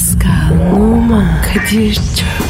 Pascal, Oman, Kadir çok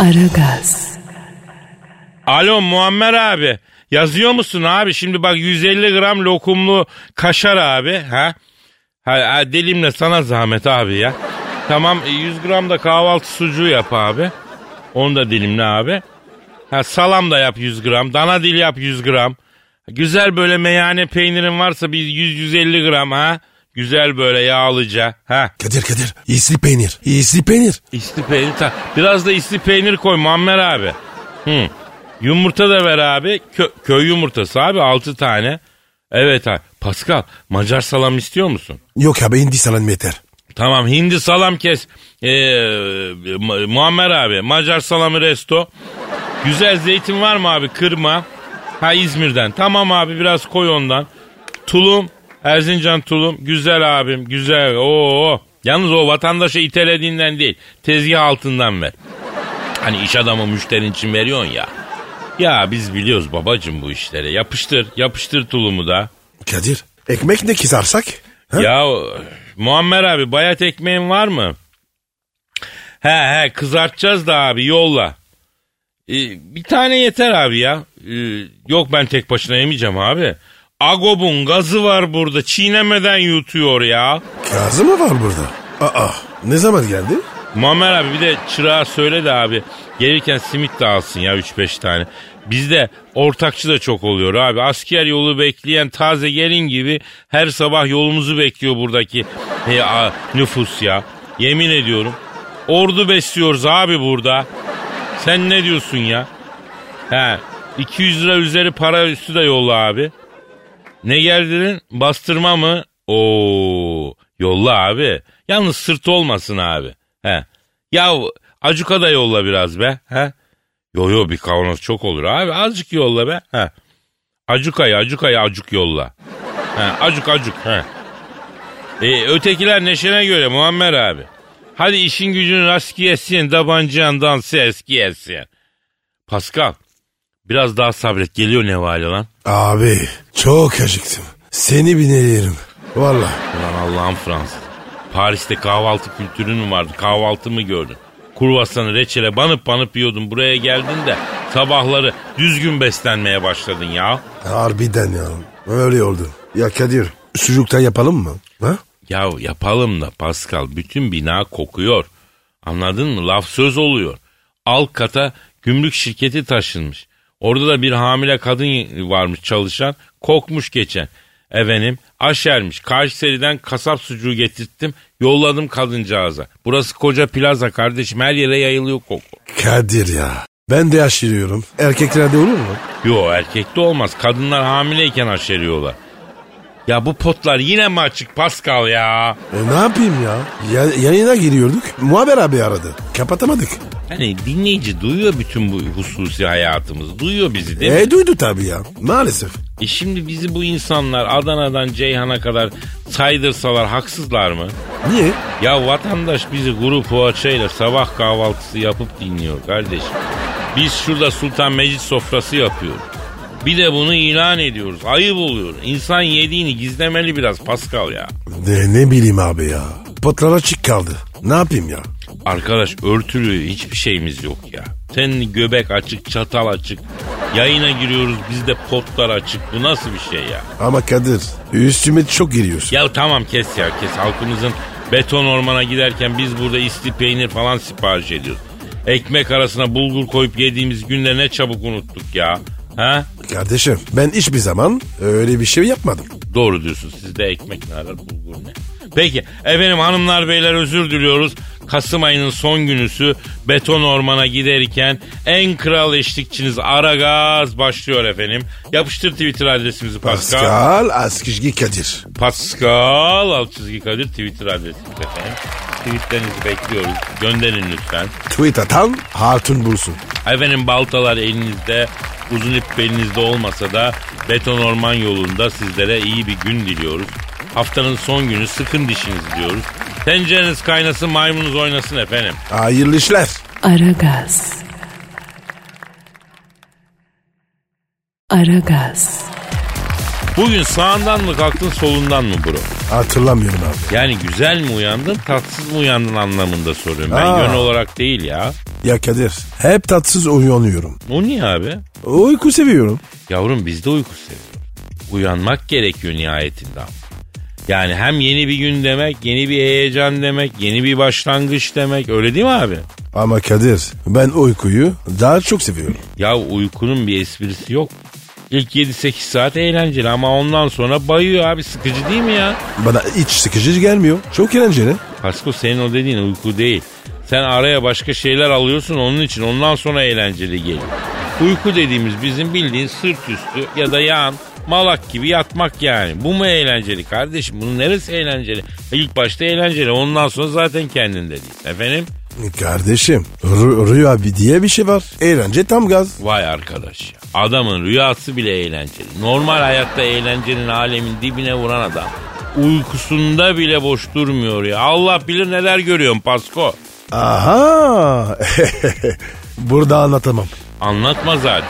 Aragaz, Alo Muammer abi. Yazıyor musun abi? Şimdi bak 150 gram lokumlu kaşar abi. Ha? Ha, ha dilimle sana zahmet abi ya. Tamam e, 100 gram da kahvaltı sucuğu yap abi. Onu da dilimle abi. Ha, salam da yap 100 gram. Dana dil yap 100 gram. Güzel böyle meyhane peynirin varsa bir 100-150 gram ha. Güzel böyle yağlıca. Ha. Kadir Kadir. İyisi peynir. İyisi peynir. İsti peynir. ta- Biraz da isti peynir koy Muammer abi. Hı. Yumurta da ver abi. Kö- köy yumurtası abi 6 tane. Evet abi. Pascal Macar salam istiyor musun? Yok abi hindi salam yeter. Tamam hindi salam kes. Ee, Mu- Muammer abi Macar salamı resto. Güzel zeytin var mı abi kırma. Ha İzmir'den. Tamam abi biraz koy ondan. Tulum. Erzincan tulum. Güzel abim güzel. Oo. Yalnız o vatandaşa itelediğinden değil. Tezgah altından ver. Hani iş adamı müşterin için veriyorsun ya. Ya biz biliyoruz babacım bu işleri. Yapıştır, yapıştır tulumu da. Kadir. Ekmek ne kızarsak? Ha? Ya Muammer abi bayat ekmeğin var mı? He he kızartacağız da abi yolla. Ee, bir tane yeter abi ya. Ee, yok ben tek başına yemeyeceğim abi. Agob'un gazı var burada çiğnemeden yutuyor ya. Gazı mı var burada? Aa ne zaman geldi? Muammer abi bir de çırağa söyle de abi gelirken simit de alsın ya 3-5 tane. Bizde ortakçı da çok oluyor abi. Asker yolu bekleyen taze gelin gibi her sabah yolumuzu bekliyor buradaki he, a, nüfus ya. Yemin ediyorum. Ordu besliyoruz abi burada. Sen ne diyorsun ya? He, 200 lira üzeri para üstü de yolla abi. Ne geldirin? Bastırma mı? Oo, yolla abi. Yalnız sırt olmasın abi. He. Ya acuka da yolla biraz be. He. Yo yo bir kavanoz çok olur abi. Azıcık yolla be. He. Acukayı acukayı acuk yolla. He. Acuk acuk. He. E, ötekiler neşene göre Muammer abi. Hadi işin gücünü rast yesin. Tabancan dansı eski yesin. Pascal. Biraz daha sabret. Geliyor Nevali lan. Abi çok acıktım. Seni binelerim. Valla. Ulan Allah'ın Fransız. Paris'te kahvaltı kültürün mü vardı? Kahvaltı mı gördün? Kurvasanı reçele banıp banıp yiyordun. Buraya geldin de sabahları düzgün beslenmeye başladın ya. Harbiden ya. Öyle oldu. Ya Kadir sucuktan yapalım mı? Ha? Ya yapalım da Pascal bütün bina kokuyor. Anladın mı? Laf söz oluyor. Alt kata gümrük şirketi taşınmış. Orada da bir hamile kadın varmış çalışan. Kokmuş geçen. Efendim aşermiş. Kayseri'den kasap sucuğu getirttim. Yolladım kadıncağıza. Burası koca plaza kardeşim. Her yere yayılıyor koku. Kadir ya. Ben de aşırıyorum. Erkeklerde olur mu? Yo erkekte olmaz. Kadınlar hamileyken aşeriyorlar. Ya bu potlar yine mi açık Pascal ya? E ne yapayım ya? ya yayına giriyorduk. Muhaber abi aradı. Kapatamadık. Hani dinleyici duyuyor bütün bu hususi hayatımızı. Duyuyor bizi değil mi? E duydu tabii ya. Maalesef. E şimdi bizi bu insanlar Adana'dan Ceyhan'a kadar saydırsalar haksızlar mı? Niye? Ya vatandaş bizi kuru poğaçayla sabah kahvaltısı yapıp dinliyor kardeşim. Biz şurada Sultan Mecid sofrası yapıyoruz. Bir de bunu ilan ediyoruz. Ayıp oluyor. İnsan yediğini gizlemeli biraz Pascal ya. Ne, ne bileyim abi ya. Potlar açık kaldı. Ne yapayım ya? Arkadaş örtülü hiçbir şeyimiz yok ya. Senin göbek açık, çatal açık. Yayına giriyoruz bizde potlar açık. Bu nasıl bir şey ya? Ama Kadir üstüme çok giriyorsun. Ya tamam kes ya kes. Halkımızın beton ormana giderken biz burada isti peynir falan sipariş ediyoruz. Ekmek arasına bulgur koyup yediğimiz günleri ne çabuk unuttuk ya. Ha? Kardeşim ben hiçbir zaman öyle bir şey yapmadım. Doğru diyorsun. Sizde ekmek ne arar bulgur ne? Peki efendim hanımlar beyler özür diliyoruz. Kasım ayının son günüsü beton ormana giderken en kral eşlikçiniz Aragaz başlıyor efendim. Yapıştır Twitter adresimizi Pascal. Pascal Askizgi Kadir. Pascal alt çizgi Kadir Twitter adresimiz efendim. Tweetlerinizi bekliyoruz. Gönderin lütfen. Tweet atan hatun bulsun. Efendim baltalar elinizde, uzun ip belinizde olmasa da beton orman yolunda sizlere iyi bir gün diliyoruz. Haftanın son günü sıkın dişinizi diyoruz. Tencereniz kaynasın maymununuz oynasın efendim. Hayırlı işler. Aragaz. Aragaz. Bugün sağından mı kalktın solundan mı bro? Hatırlamıyorum abi. Yani güzel mi uyandın tatsız mı uyandın anlamında soruyorum. Ben Aa. yön olarak değil ya. Ya Kadir hep tatsız uyanıyorum. O niye abi? Uyku seviyorum. Yavrum biz de uyku seviyoruz. Uyanmak gerekiyor nihayetinde ama. Yani hem yeni bir gün demek, yeni bir heyecan demek, yeni bir başlangıç demek. Öyle değil mi abi? Ama Kadir ben uykuyu daha çok seviyorum. Ya uykunun bir esprisi yok. İlk 7-8 saat eğlenceli ama ondan sonra bayıyor abi. Sıkıcı değil mi ya? Bana hiç sıkıcı gelmiyor. Çok eğlenceli. Pasko senin o dediğin uyku değil. Sen araya başka şeyler alıyorsun onun için ondan sonra eğlenceli geliyor. Uyku dediğimiz bizim bildiğin sırt üstü ya da yan malak gibi yatmak yani. Bu mu eğlenceli kardeşim? Bunun neresi eğlenceli? İlk başta eğlenceli ondan sonra zaten kendin değil. Efendim? Kardeşim rü- rüya bir diye bir şey var. Eğlence tam gaz. Vay arkadaş ya. Adamın rüyası bile eğlenceli. Normal hayatta eğlencenin alemin dibine vuran adam. Uykusunda bile boş durmuyor ya. Allah bilir neler görüyorum Pasko. Aha. Burada anlatamam. Anlatma zaten.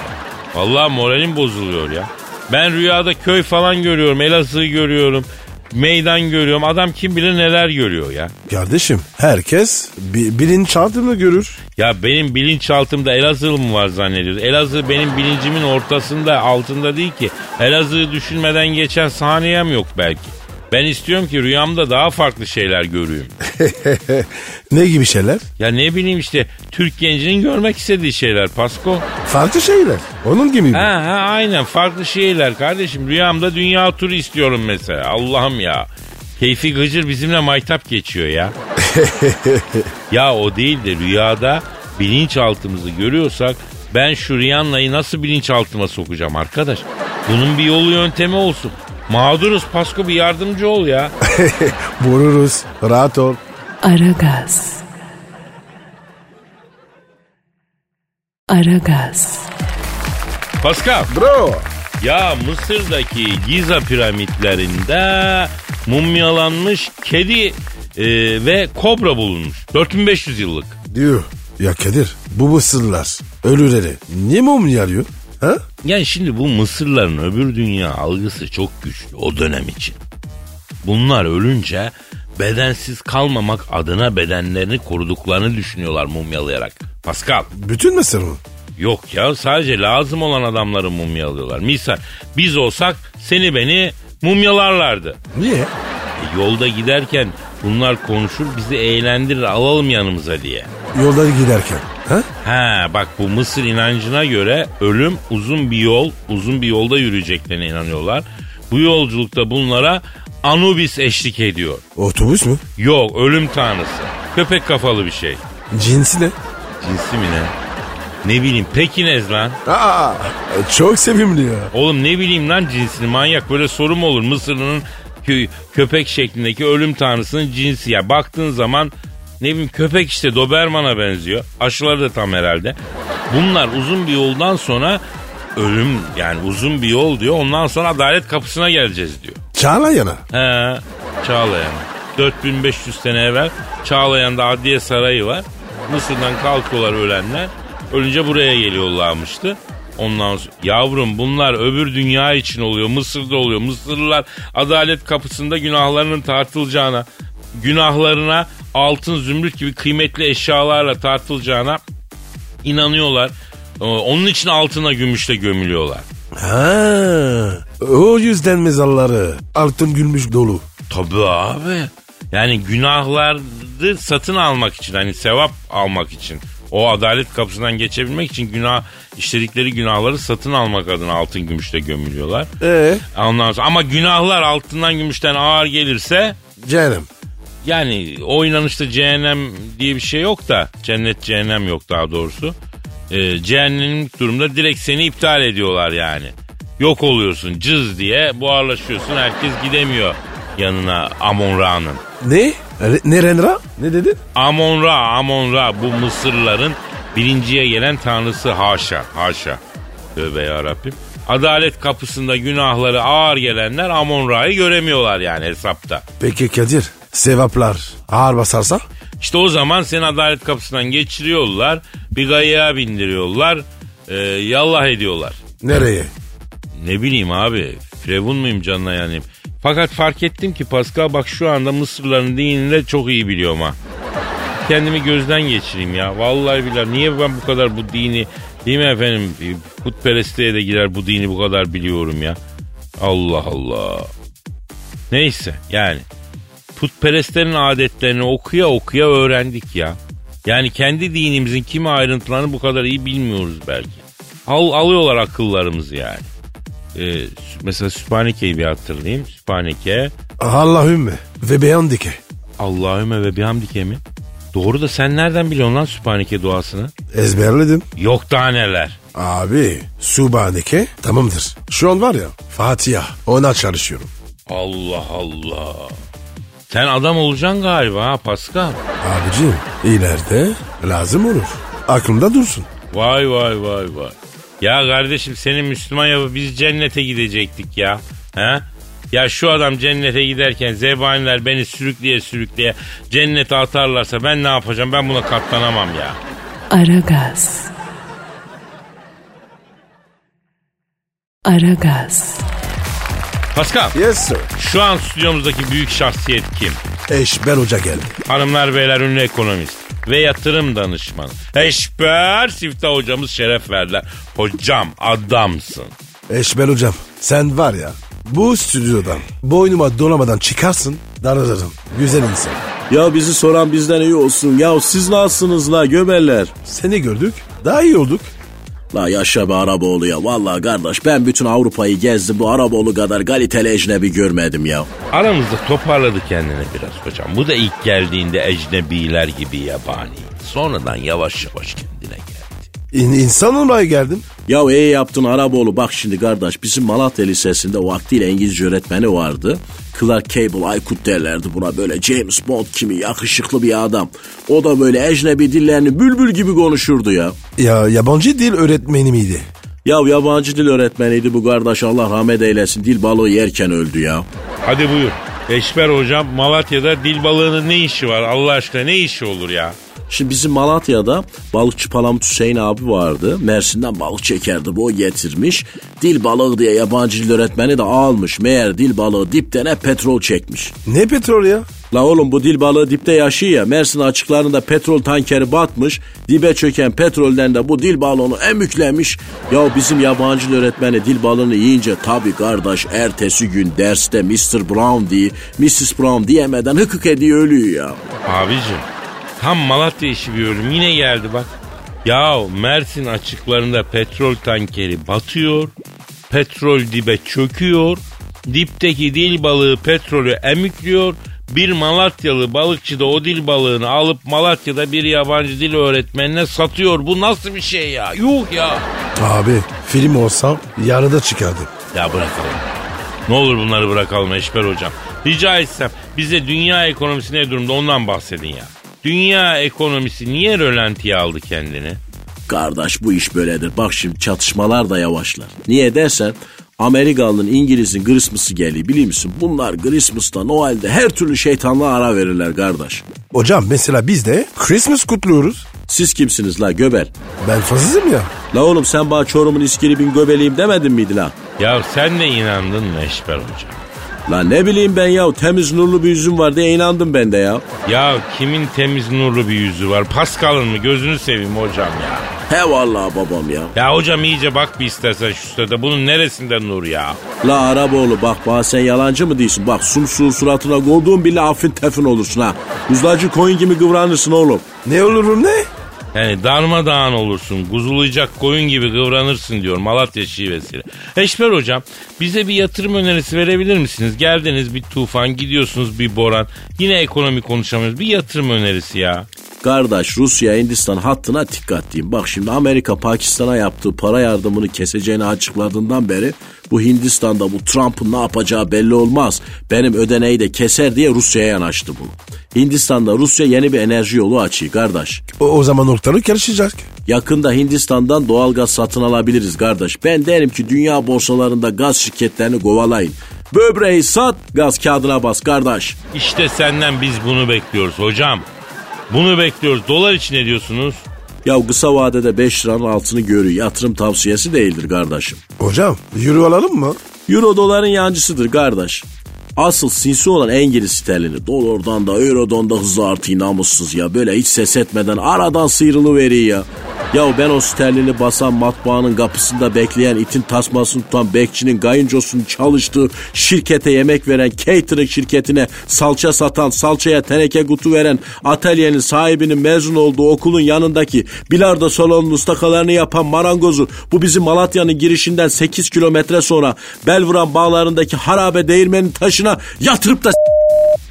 Vallahi moralim bozuluyor ya. Ben rüyada köy falan görüyorum. Elazığ görüyorum. Meydan görüyorum. Adam kim bilir neler görüyor ya. Kardeşim herkes bir, bilinçaltını görür. Ya benim bilinçaltımda Elazığ mı var zannediyoruz? Elazığ benim bilincimin ortasında altında değil ki. Elazığ'ı düşünmeden geçen saniyem yok belki. Ben istiyorum ki rüyamda daha farklı şeyler göreyim. ne gibi şeyler? Ya ne bileyim işte Türk gencinin görmek istediği şeyler Pasko. Farklı şeyler. Onun gibi mi? Ha ha aynen farklı şeyler kardeşim. Rüyamda dünya turu istiyorum mesela. Allah'ım ya. Keyfi Gıcır bizimle maytap geçiyor ya. ya o değil de rüyada bilinçaltımızı görüyorsak ben şu Rihanna'yı nasıl bilinçaltıma sokacağım arkadaş? Bunun bir yolu yöntemi olsun. Mağduruz Pasko bir yardımcı ol ya. Vururuz. Rahat ol. Aragaz. Aragaz. Pascal Bro. ya Mısır'daki Giza piramitlerinde mumyalanmış kedi e, ve kobra bulunmuş. 4500 yıllık. Diyor. Ya Kadir bu mısırlar ölüleri niye mum yarıyor? Ha? Yani şimdi bu Mısırların öbür dünya algısı çok güçlü o dönem için. Bunlar ölünce bedensiz kalmamak adına bedenlerini koruduklarını düşünüyorlar mumyalayarak. Pascal Bütün mısır mı? yok ya sadece lazım olan adamları mumyalıyorlar. Misal biz olsak seni beni mumyalarlardı. Niye? E, yolda giderken bunlar konuşur bizi eğlendirir alalım yanımıza diye. Yolda giderken. Ha? Ha bak bu Mısır inancına göre ölüm uzun bir yol, uzun bir yolda yürüyeceklerine inanıyorlar. Bu yolculukta bunlara Anubis eşlik ediyor. Otobüs mü? Yok ölüm tanrısı. Köpek kafalı bir şey. Cinsi ne? Cinsi mi ne? Ne bileyim Pekinez lan. Aa, çok sevimli ya. Oğlum ne bileyim lan cinsini manyak böyle soru mu olur Mısır'ın kö- köpek şeklindeki ölüm tanrısının cinsi ya baktığın zaman ne bileyim köpek işte Doberman'a benziyor aşıları da tam herhalde bunlar uzun bir yoldan sonra ölüm yani uzun bir yol diyor ondan sonra adalet kapısına geleceğiz diyor. Çağlayan'a. He Çağlayan 4500 sene evvel Çağlayan'da Adliye Sarayı var Mısır'dan kalkıyorlar ölenler ölünce buraya geliyorlarmıştı. Ondan sonra yavrum bunlar öbür dünya için oluyor. Mısır'da oluyor. Mısırlılar adalet kapısında günahlarının tartılacağına, günahlarına altın zümrüt gibi kıymetli eşyalarla tartılacağına inanıyorlar. Ee, Onun için altına gümüşle gömülüyorlar. Ha, o yüzden mezarları altın gülmüş dolu. Tabii abi. Yani günahları satın almak için hani sevap almak için o adalet kapısından geçebilmek için günah işledikleri günahları satın almak adına altın gümüşle gömülüyorlar. Ee, Ondan sonra ama günahlar altından gümüşten ağır gelirse canım yani o inanışta cehennem diye bir şey yok da cennet cehennem yok daha doğrusu. Ee, cehennemlik durumda direkt seni iptal ediyorlar yani. Yok oluyorsun cız diye buharlaşıyorsun herkes gidemiyor yanına Amon Ra'nın. Ne? Re- Ne Renra? Ne dedin? Amon Ra, Amon Ra bu Mısırlıların birinciye gelen tanrısı haşa, haşa. Tövbe yarabbim. Adalet kapısında günahları ağır gelenler Amon Ra'yı göremiyorlar yani hesapta. Peki Kadir sevaplar ağır basarsa? İşte o zaman seni adalet kapısından geçiriyorlar. Bir gayağa bindiriyorlar. e, yallah ediyorlar. Nereye? Ne bileyim abi. Firavun muyum canına yanayım. Fakat fark ettim ki Pascal bak şu anda Mısırların dinini de çok iyi biliyorum ha. Kendimi gözden geçireyim ya. Vallahi billahi niye ben bu kadar bu dini değil mi efendim putperestliğe de girer bu dini bu kadar biliyorum ya. Allah Allah. Neyse yani putperestlerin adetlerini okuya okuya öğrendik ya. Yani kendi dinimizin kimi ayrıntılarını bu kadar iyi bilmiyoruz belki. Al, alıyorlar akıllarımızı yani. Ee, mesela Sübhaneke'yi bir hatırlayayım. Sübhaneke. Allahümme ve beyandike. Allahümme ve bihamdike mi? Doğru da sen nereden biliyorsun lan Sübhaneke duasını? Ezberledim. Yok daha neler. Abi Subhaneke tamamdır. Şu an var ya Fatiha ona çalışıyorum. Allah Allah. Sen adam olacaksın galiba ha Pascal. Abicim ileride lazım olur. Aklımda dursun. Vay vay vay vay. Ya kardeşim senin Müslüman yapıp biz cennete gidecektik ya. He? Ya şu adam cennete giderken zebaniler beni sürükleye sürükleye cennete atarlarsa ben ne yapacağım? Ben buna katlanamam ya. Aragaz. Aragaz. Pascal Yes sir. şu an stüdyomuzdaki büyük şahsiyet kim? Eşber Hoca geldi. Hanımlar beyler ünlü ekonomist ve yatırım danışmanı. Eşber Siftah hocamız şeref verdiler. Hocam adamsın. Eşber Hocam sen var ya bu stüdyodan boynuma dolamadan çıkarsın darılırım. Güzel insan. Ya bizi soran bizden iyi olsun. Ya siz nasılsınız la göberler? Seni gördük daha iyi olduk. La yaşa be Araboğlu ya. Vallahi kardeş ben bütün Avrupa'yı gezdim. Bu Araboğlu kadar kaliteli ecnebi görmedim ya. Aramızda toparladı kendini biraz hocam. Bu da ilk geldiğinde ecnebiler gibi yabani. Sonradan yavaş yavaş geldi. İn, insan olmaya geldim. Ya iyi yaptın Araboğlu. Bak şimdi kardeş bizim Malatya Lisesi'nde vaktiyle İngilizce öğretmeni vardı. Clark Cable Aykut derlerdi buna böyle James Bond kimi yakışıklı bir adam. O da böyle ecnebi dillerini bülbül gibi konuşurdu ya. Ya yabancı dil öğretmeni miydi? Ya yabancı dil öğretmeniydi bu kardeş Allah rahmet eylesin dil balığı yerken öldü ya. Hadi buyur. Eşber hocam Malatya'da dil balığının ne işi var Allah aşkına ne işi olur ya? Şimdi bizim Malatya'da balıkçı Palamut Hüseyin abi vardı. Mersin'den balık çekerdi bu o getirmiş. Dil balığı diye yabancı dil öğretmeni de almış. Meğer dil balığı dipten hep petrol çekmiş. Ne petrol ya? La oğlum bu dil balığı dipte yaşıyor ya. Mersin açıklarında petrol tankeri batmış. Dibe çöken petrolden de bu dil balığını emüklemiş. Ya bizim yabancı dil öğretmeni dil balığını yiyince tabii kardeş ertesi gün derste Mr. Brown diye Mrs. Brown diyemeden hıkık ediyor ölüyor ya. Abicim tam Malatya işi bir ölüm yine geldi bak. Ya Mersin açıklarında petrol tankeri batıyor. Petrol dibe çöküyor. Dipteki dil balığı petrolü emikliyor. Bir Malatyalı balıkçı da o dil balığını alıp Malatya'da bir yabancı dil öğretmenine satıyor. Bu nasıl bir şey ya? Yuh ya. Abi film olsam yarıda çıkardım. Ya bırakalım. Ne olur bunları bırakalım Eşber hocam. Rica etsem bize dünya ekonomisi ne durumda ondan bahsedin ya. Dünya ekonomisi niye rölantiye aldı kendini? Kardeş bu iş böyledir. Bak şimdi çatışmalar da yavaşlar. Niye dersen Amerikalı'nın İngiliz'in Christmas'ı geliyor biliyor musun? Bunlar Christmas'ta Noel'de her türlü şeytanlığa ara verirler kardeş. Hocam mesela biz de Christmas kutluyoruz. Siz kimsiniz la göbel? Ben fazlasıyım ya. La oğlum sen bana Çorum'un İskilip'in göbeliyim demedin miydi la? Ya sen de inandın mı Eşber hocam? La ne bileyim ben ya temiz nurlu bir yüzüm var diye inandım ben de ya. Ya kimin temiz nurlu bir yüzü var? Pascal'ın mı? Gözünü seveyim hocam ya. He vallahi babam ya. Ya hocam iyice bak bir istersen şu sırada. Bunun neresinde nur ya? La Araboğlu bak bana sen yalancı mı değilsin? Bak sumsuğu suratına koyduğun bile affin tefin olursun ha. Uzlacı koyun gibi kıvranırsın oğlum. Ne olurum ne? Yani darmadağın olursun, kuzulayacak koyun gibi kıvranırsın diyor Malatya şivesiyle. Eşber hocam bize bir yatırım önerisi verebilir misiniz? Geldiniz bir tufan, gidiyorsunuz bir boran. Yine ekonomi konuşamıyoruz. Bir yatırım önerisi ya. Kardeş Rusya Hindistan hattına dikkat diyeyim. Bak şimdi Amerika Pakistan'a yaptığı para yardımını keseceğini açıkladığından beri bu Hindistan'da bu Trump'ın ne yapacağı belli olmaz. Benim ödeneği de keser diye Rusya'ya yanaştı bu. Hindistan'da Rusya yeni bir enerji yolu açıyor kardeş. O, o zaman ortalık karışacak. Yakında Hindistan'dan doğal gaz satın alabiliriz kardeş. Ben derim ki dünya borsalarında gaz şirketlerini kovalayın. Böbreği sat, gaz kağıdına bas kardeş. İşte senden biz bunu bekliyoruz hocam. Bunu bekliyoruz. Dolar için ne diyorsunuz? Ya kısa vadede 5 liranın altını görüyor. Yatırım tavsiyesi değildir kardeşim. Hocam yürü alalım mı? Euro doların yancısıdır kardeş. Asıl sinsi olan İngiliz sterlini. Dolardan da Euro'dan da hızlı artıyor namussuz ya. Böyle hiç ses etmeden aradan sıyrılıveriyor ya. Ya ben o sterlini basan matbaanın kapısında bekleyen itin tasmasını tutan bekçinin kayıncosunun çalıştığı şirkete yemek veren catering şirketine salça satan salçaya teneke kutu veren atölyenin sahibinin mezun olduğu okulun yanındaki bilardo salonunun ustakalarını yapan marangozu bu bizim Malatya'nın girişinden 8 kilometre sonra Belvuran bağlarındaki harabe değirmenin taşına yatırıp da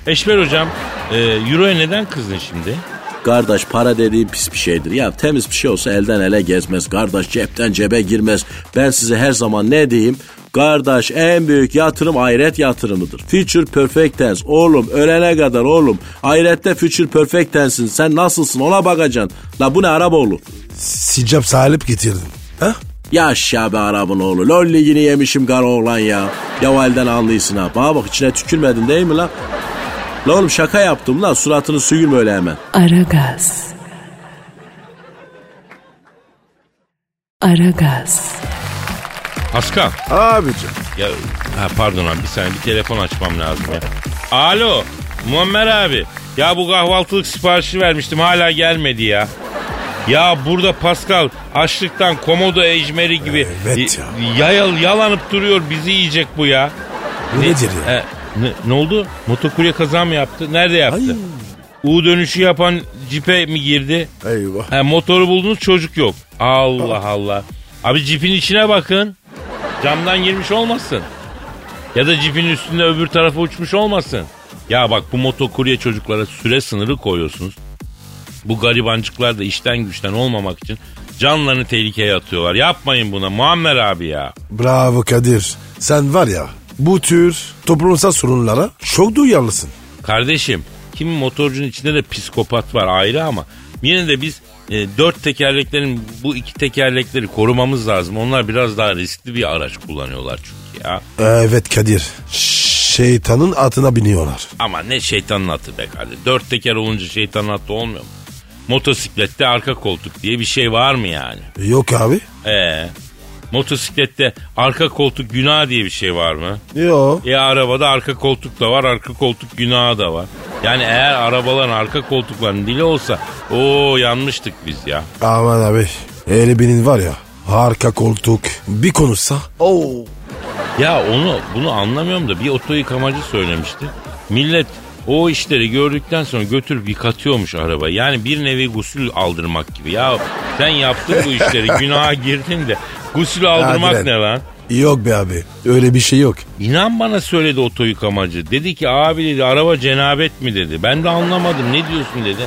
Eşber hocam, e, Euro'ya neden kızdın şimdi? Kardeş para dediğin pis bir şeydir. Ya temiz bir şey olsa elden ele gezmez. Kardeş cepten cebe girmez. Ben size her zaman ne diyeyim? Kardeş en büyük yatırım ahiret yatırımıdır. Future perfect tense. Oğlum ölene kadar oğlum. Ahirette future perfect tense'sin. Sen nasılsın ona bakacaksın. La bu ne Araboğlu? Sicap salip getirdim. Ha? Yaşa be Arap'ın oğlu. Lol ligini yemişim kara oğlan ya. Ya o elden anlıyorsun ha. Bana bak içine tükürmedin değil mi la? La oğlum şaka yaptım la suratını suyurma öyle hemen. Aragaz. Aragaz. Pascal. Abicim. Ya ha, pardon abi bir saniye bir telefon açmam lazım ya. Alo Muammer abi. Ya bu kahvaltılık siparişi vermiştim hala gelmedi ya. Ya burada Pascal açlıktan komodo ejmeri gibi Evet y- yayal, yalanıp duruyor bizi yiyecek bu ya. Bu nedir ya? E, ne, ne oldu? Motokurye kaza mı yaptı? Nerede yaptı? Ay. U dönüşü yapan cipe mi girdi? Eyvah. He, motoru buldunuz çocuk yok. Allah Allah. Abi cipin içine bakın. Camdan girmiş olmasın. Ya da cipin üstünde öbür tarafa uçmuş olmasın. Ya bak bu motokurye çocuklara süre sınırı koyuyorsunuz. Bu garibancıklar da işten güçten olmamak için canlarını tehlikeye atıyorlar. Yapmayın buna Muammer abi ya. Bravo Kadir. Sen var ya bu tür toplumsal sorunlara çok duyarlısın. Kardeşim kimi motorcunun içinde de psikopat var ayrı ama yine de biz e, dört tekerleklerin bu iki tekerlekleri korumamız lazım. Onlar biraz daha riskli bir araç kullanıyorlar çünkü ya. Evet Kadir. Şeytanın atına biniyorlar. Ama ne şeytanın atı be kardeşim. Dört teker olunca şeytanın atı olmuyor mu? Motosiklette arka koltuk diye bir şey var mı yani? Yok abi. Ee, motosiklette arka koltuk günah diye bir şey var mı? Yok. E arabada arka koltuk da var, arka koltuk günahı da var. Yani eğer arabaların arka koltuklarının dili olsa o yanmıştık biz ya. Aman abi. Öyle birinin var ya. Arka koltuk. Bir konuşsa. Oo. Ya onu bunu anlamıyorum da bir oto yıkamacı söylemişti. Millet o işleri gördükten sonra götürüp yıkatıyormuş arabayı. Yani bir nevi gusül aldırmak gibi. Ya sen yaptın bu işleri günaha girdin de gusül aldırmak Hadi ne lan. lan? Yok be abi. Öyle bir şey yok. İnan bana söyledi oto yıkamacı. Dedi ki abi dedi araba cenabet mi dedi. Ben de anlamadım ne diyorsun dedi.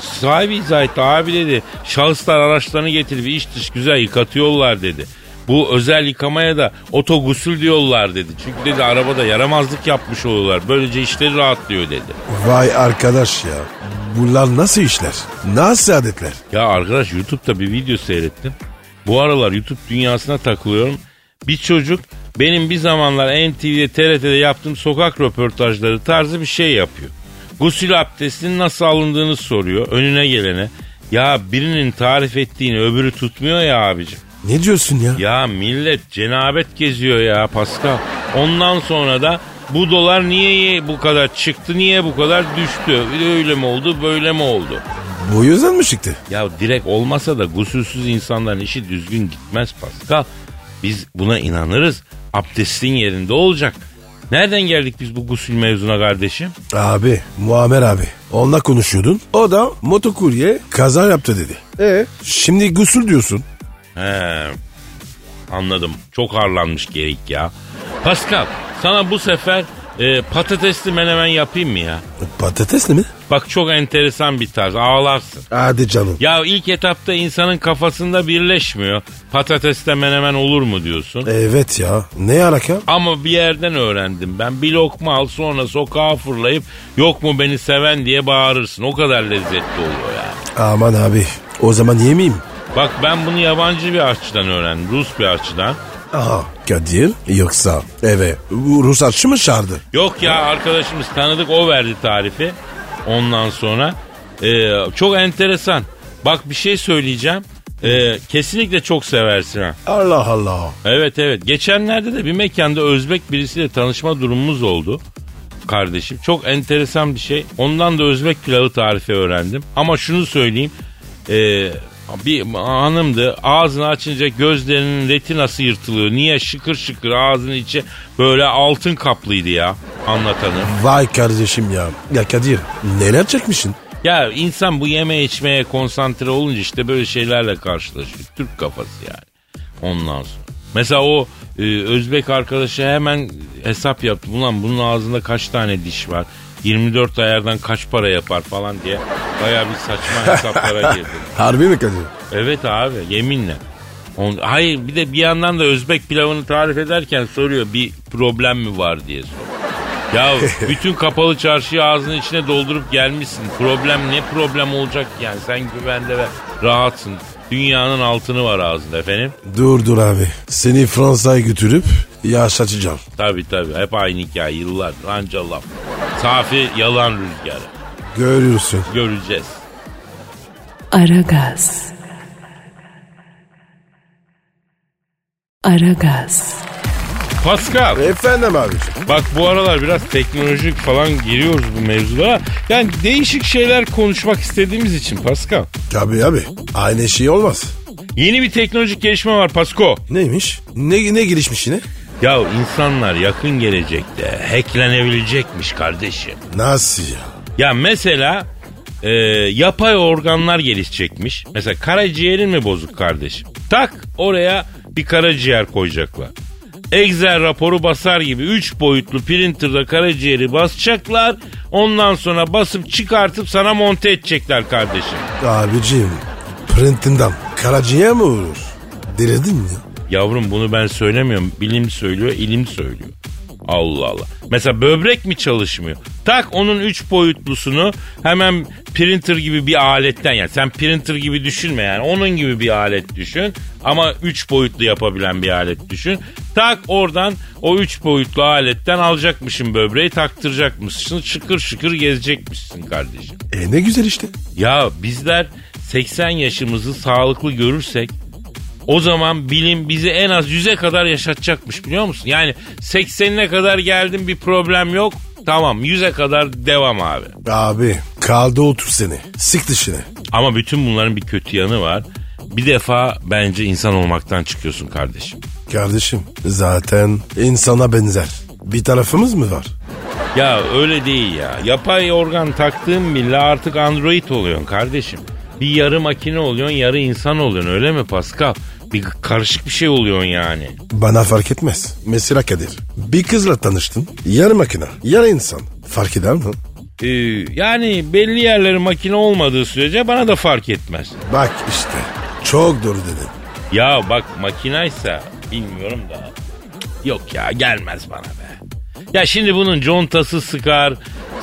Sahibi izah etti abi dedi. Şahıslar araçlarını getirip iç dış güzel yıkatıyorlar dedi. Bu özel yıkamaya da oto gusül diyorlar dedi. Çünkü dedi arabada yaramazlık yapmış oluyorlar. Böylece işleri rahatlıyor dedi. Vay arkadaş ya. Bunlar nasıl işler? Nasıl adetler? Ya arkadaş YouTube'da bir video seyrettim. Bu aralar YouTube dünyasına takılıyorum. Bir çocuk benim bir zamanlar NTV'de TRT'de yaptığım sokak röportajları tarzı bir şey yapıyor. Gusül abdestinin nasıl alındığını soruyor önüne gelene. Ya birinin tarif ettiğini öbürü tutmuyor ya abicim. Ne diyorsun ya? Ya millet cenabet geziyor ya Pascal. Ondan sonra da bu dolar niye bu kadar çıktı niye bu kadar düştü öyle mi oldu böyle mi oldu? Bu yüzden mi çıktı? Ya direkt olmasa da gusülsüz insanların işi düzgün gitmez Pascal. Biz buna inanırız. Abdestin yerinde olacak. Nereden geldik biz bu gusül mevzuna kardeşim? Abi Muammer abi onunla konuşuyordun. O da motokurye kaza yaptı dedi. E şimdi gusül diyorsun. He. Anladım. Çok harlanmış gerek ya. Pascal sana bu sefer e, patatesli menemen yapayım mı ya? Patatesli mi? Bak çok enteresan bir tarz. Ağlarsın. Hadi canım. Ya ilk etapta insanın kafasında birleşmiyor. Patatesle menemen olur mu diyorsun. Evet ya ne alaka? Ama bir yerden öğrendim ben. Bir lokma al sonra sokağa fırlayıp yok mu beni seven diye bağırırsın. O kadar lezzetli oluyor yani. Aman abi o zaman yemeyeyim. Bak ben bunu yabancı bir aşçıdan öğrendim. Rus bir aşçıdan. Aha Kadir yoksa eve Rus aşçı mı çağırdı? Yok ya arkadaşımız tanıdık o verdi tarifi. Ondan sonra e, çok enteresan. Bak bir şey söyleyeceğim. E, kesinlikle çok seversin ha. Allah Allah. Evet evet. Geçenlerde de bir mekanda Özbek birisiyle tanışma durumumuz oldu. Kardeşim çok enteresan bir şey. Ondan da Özbek pilavı tarifi öğrendim. Ama şunu söyleyeyim. Ee, bir hanımdı ağzını açınca gözlerinin retinası yırtılıyor. Niye şıkır şıkır ağzının içi böyle altın kaplıydı ya anlatanı. Vay kardeşim ya. Ya Kadir neler çekmişsin? Ya insan bu yeme içmeye konsantre olunca işte böyle şeylerle karşılaşıyor. Türk kafası yani. Ondan sonra. Mesela o e, Özbek arkadaşı hemen hesap yaptı. Ulan bunun ağzında kaç tane diş var? 24 ayardan kaç para yapar falan diye baya bir saçma hesaplara girdi. Harbi mi Kadir? Evet abi yeminle. On, hayır bir de bir yandan da Özbek pilavını tarif ederken soruyor bir problem mi var diye soruyor. Ya bütün kapalı çarşıyı ağzının içine doldurup gelmişsin. Problem ne problem olacak yani sen güvende ve rahatsın. Dünyanın altını var ağzında efendim. Dur dur abi. Seni Fransa'ya götürüp yaşatacağım. Tabi tabi hep aynı hikaye yıllardır anca laf. Safi yalan rüzgarı. Görüyorsun. Göreceğiz. Aragaz. Aragaz. Pascal Efendim abi. bak bu aralar biraz teknolojik falan giriyoruz bu mevzulara. Yani değişik şeyler konuşmak istediğimiz için Pascal. Tabii abi. Aynı şey olmaz. Yeni bir teknolojik gelişme var Pasko. Neymiş? Ne, ne gelişmiş yine? Ya insanlar yakın gelecekte hacklenebilecekmiş kardeşim. Nasıl ya? Ya mesela e, yapay organlar gelişecekmiş. Mesela karaciğerin mi bozuk kardeşim? Tak oraya bir karaciğer koyacaklar. Excel raporu basar gibi 3 boyutlu printerda karaciğeri basacaklar. Ondan sonra basıp çıkartıp sana monte edecekler kardeşim. Abicim printinden karaciğer mi olur? Delirdin mi? Yavrum bunu ben söylemiyorum. Bilim söylüyor, ilim söylüyor. Allah Allah. Mesela böbrek mi çalışmıyor? Tak onun üç boyutlusunu hemen printer gibi bir aletten yani sen printer gibi düşünme yani onun gibi bir alet düşün ama üç boyutlu yapabilen bir alet düşün. Tak oradan o üç boyutlu aletten alacakmışsın böbreği taktıracakmışsın şıkır şıkır gezecekmişsin kardeşim. E ne güzel işte. Ya bizler 80 yaşımızı sağlıklı görürsek o zaman bilim bizi en az 100'e kadar yaşatacakmış biliyor musun? Yani 80'ine kadar geldim bir problem yok. Tamam 100'e kadar devam abi. Abi kaldı 30 sene. Sık dışını. Ama bütün bunların bir kötü yanı var. Bir defa bence insan olmaktan çıkıyorsun kardeşim. Kardeşim zaten insana benzer. Bir tarafımız mı var? Ya öyle değil ya. Yapay organ taktığın bile artık android oluyorsun kardeşim. Bir yarı makine oluyorsun yarı insan oluyorsun öyle mi Pascal? Bir karışık bir şey oluyorsun yani. Bana fark etmez. Mesela Kadir. Bir kızla tanıştın. Yarı makine, yarı insan. Fark eder mi? Ee, yani belli yerleri makine olmadığı sürece bana da fark etmez. Bak işte. Çok doğru dedin. Ya bak makinaysa bilmiyorum da. Yok ya gelmez bana be. Ya şimdi bunun contası sıkar,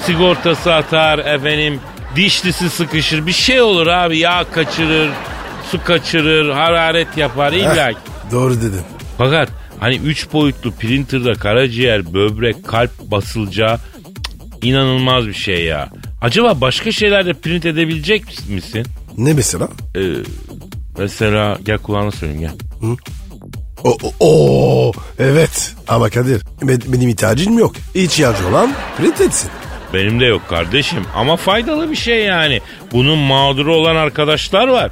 sigortası atar efendim, dişlisi sıkışır bir şey olur abi yağ kaçırır, su kaçırır, hararet yapar illa. ki. Doğru dedin. Fakat hani üç boyutlu printerda karaciğer, böbrek, kalp basılacağı cık, inanılmaz bir şey ya. Acaba başka şeylerde print edebilecek misin? Ne mesela? Ee, mesela gel kulağına söyleyeyim gel. O, o, o, evet. Ama Kadir be- benim ihtiyacım yok. İhtiyacı olan print etsin. Benim de yok kardeşim ama faydalı bir şey yani. Bunun mağduru olan arkadaşlar var.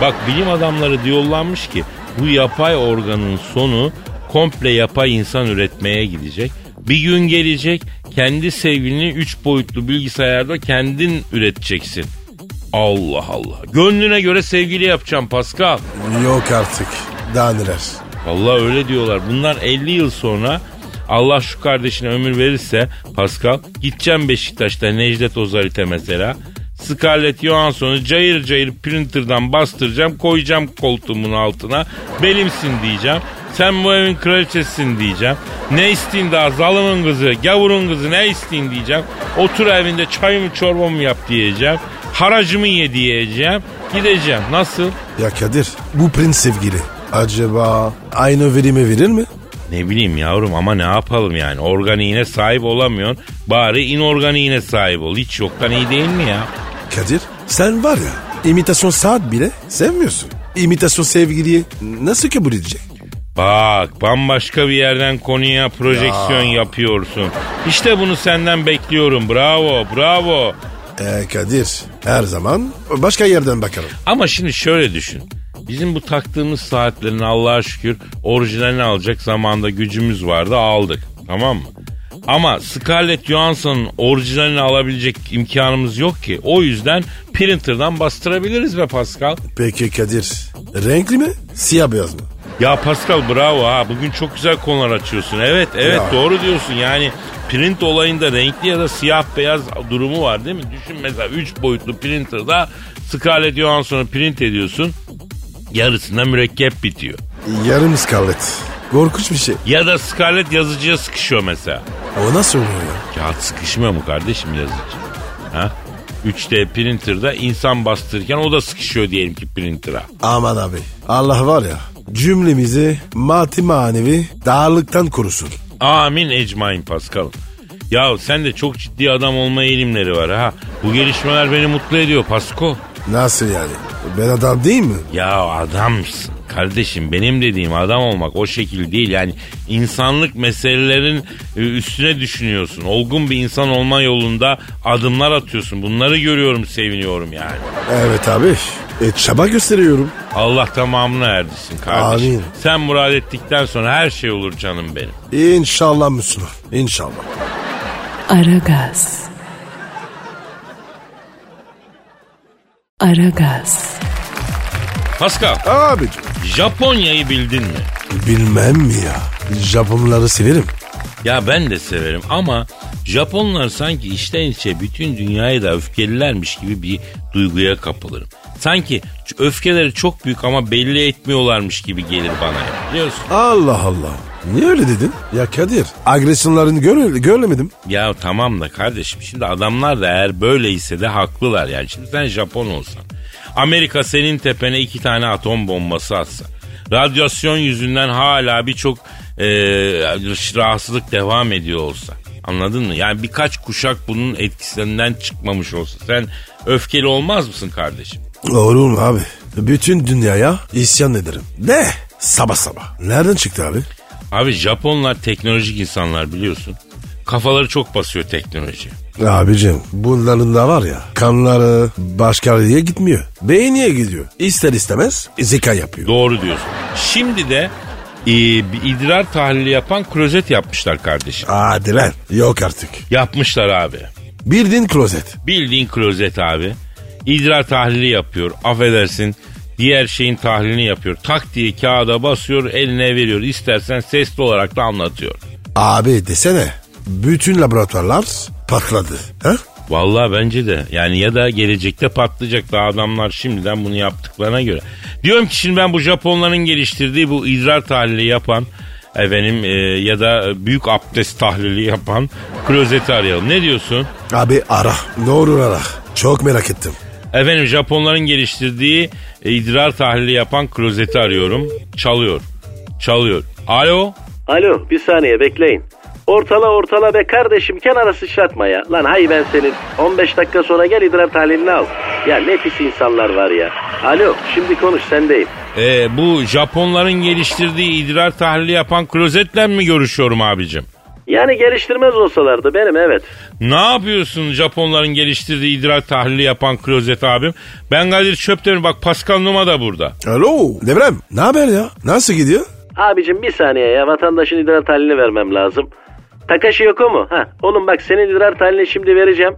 Bak bilim adamları diyorlarmış ki bu yapay organın sonu komple yapay insan üretmeye gidecek. Bir gün gelecek kendi sevgilini 3 boyutlu bilgisayarda kendin üreteceksin. Allah Allah. Gönlüne göre sevgili yapacağım Pascal. Yok artık. Daha neler. Vallahi öyle diyorlar. Bunlar 50 yıl sonra Allah şu kardeşine ömür verirse Pascal gideceğim Beşiktaş'ta Necdet Ozarite mesela. Scarlett Johansson'u cayır cayır printer'dan bastıracağım koyacağım koltuğumun altına benimsin diyeceğim. Sen bu evin kraliçesisin diyeceğim. Ne isteyin daha zalımın kızı gavurun kızı ne isteyin diyeceğim. Otur evinde çayımı çorbamı yap diyeceğim. Haracımı ye diyeceğim. Gideceğim. Nasıl? Ya Kadir bu prens sevgili acaba aynı verimi verir mi? Ne bileyim yavrum ama ne yapalım yani. Organiğine sahip olamıyorsun. Bari inorganiğine sahip ol. Hiç yoktan iyi değil mi ya? Kadir sen var ya imitasyon saat bile sevmiyorsun. İmitasyon sevgiliyi nasıl kabul edecek? Bak bambaşka bir yerden konuya projeksiyon yapıyorsun. İşte bunu senden bekliyorum. Bravo bravo. Ee, Kadir her zaman başka yerden bakalım. Ama şimdi şöyle düşün. Bizim bu taktığımız saatlerin Allah'a şükür orijinalini alacak zamanda gücümüz vardı aldık. Tamam mı? Ama Scarlett Johansson'un orijinalini alabilecek imkanımız yok ki. O yüzden printer'dan bastırabiliriz be Pascal. Peki Kadir renkli mi siyah beyaz mı? Ya Pascal bravo ha bugün çok güzel konular açıyorsun. Evet evet Ya. doğru diyorsun yani print olayında renkli ya da siyah beyaz durumu var değil mi? Düşün mesela 3 boyutlu printerda Scarlett Johansson'u print ediyorsun yarısında mürekkep bitiyor. Yarım scarlet. Korkunç bir şey. Ya da Scarlett yazıcıya sıkışıyor mesela. O nasıl oluyor ya? Kağıt sıkışmıyor mu kardeşim yazıcı? Ha? 3D printer'da insan bastırırken o da sıkışıyor diyelim ki printer'a. Aman abi Allah var ya cümlemizi maddi manevi dağlıktan korusun. Amin ecmain Paskal'ım. Ya sen de çok ciddi adam olma eğilimleri var ha. Bu gelişmeler beni mutlu ediyor Pasko. Nasıl yani? Ben adam değil mi? Ya adamsın. Kardeşim benim dediğim adam olmak o şekil değil. Yani insanlık meselelerin e, üstüne düşünüyorsun. Olgun bir insan olma yolunda adımlar atıyorsun. Bunları görüyorum seviniyorum yani. Evet abi. E, çaba gösteriyorum. Allah tamamına erdirsin kardeşim. Amin. Sen murad ettikten sonra her şey olur canım benim. İnşallah Müslüman. İnşallah. Aragaz. Aragaz. Pascal, Abicim Japonya'yı bildin mi? bilmem mi ya? Japonları severim. Ya ben de severim ama Japonlar sanki içten içe bütün dünyayı da öfkelilermiş gibi bir duyguya kapılırım. Sanki öfkeleri çok büyük ama belli etmiyorlarmış gibi gelir bana ya. Biliyorsun? Allah Allah. Niye öyle dedin? Ya Kadir agresyonlarını gör, görmedim. Ya tamam da kardeşim şimdi adamlar da eğer böyleyse de haklılar yani. Şimdi sen Japon olsan. Amerika senin tepene iki tane atom bombası atsa. Radyasyon yüzünden hala birçok e, rahatsızlık devam ediyor olsa. Anladın mı? Yani birkaç kuşak bunun etkisinden çıkmamış olsa. Sen öfkeli olmaz mısın kardeşim? Olur mu abi? Bütün dünyaya isyan ederim. Ne? Sabah sabah. Nereden çıktı abi? Abi Japonlar teknolojik insanlar biliyorsun. Kafaları çok basıyor teknoloji. Abicim bunların da var ya kanları başka yere gitmiyor. Beyniye gidiyor. İster istemez zeka yapıyor. Doğru diyorsun. Şimdi de e, bir idrar tahlili yapan klozet yapmışlar kardeşim. Hadi lan. Yok artık. Yapmışlar abi. Bildiğin klozet. Bildiğin klozet abi. İdrar tahlili yapıyor. Affedersin. Diğer şeyin tahlilini yapıyor. Tak diye kağıda basıyor eline veriyor. İstersen sesli olarak da anlatıyor. Abi desene. Bütün laboratuvarlar patladı. Ha? Vallahi bence de. Yani ya da gelecekte patlayacak da adamlar şimdiden bunu yaptıklarına göre. Diyorum ki şimdi ben bu Japonların geliştirdiği bu idrar tahlili yapan efendim e, ya da büyük abdest tahlili yapan klozeti arayalım. Ne diyorsun? Abi ara. Ne olur ara. Çok merak ettim. Efendim Japonların geliştirdiği e, idrar tahlili yapan klozeti arıyorum. Çalıyor. Çalıyor. Alo? Alo bir saniye bekleyin. Ortala ortala be kardeşim kenara sıçratma ya. Lan hay ben senin. 15 dakika sonra gel idrar tahlilini al. Ya ne pis insanlar var ya. Alo şimdi konuş sendeyim. E, bu Japonların geliştirdiği idrar tahlili yapan klozetle mi görüşüyorum abicim? Yani geliştirmez olsalardı benim evet. Ne yapıyorsun Japonların geliştirdiği idrar tahlili yapan klozet abim? Ben Kadir Çöptemir bak Pascal Numa da burada. Alo. Devrem. Ne haber ya? Nasıl gidiyor? Abicim bir saniye ya vatandaşın idrar tahlilini vermem lazım. Takashi Yoko mu? Ha, oğlum bak senin idrar tahlilini şimdi vereceğim.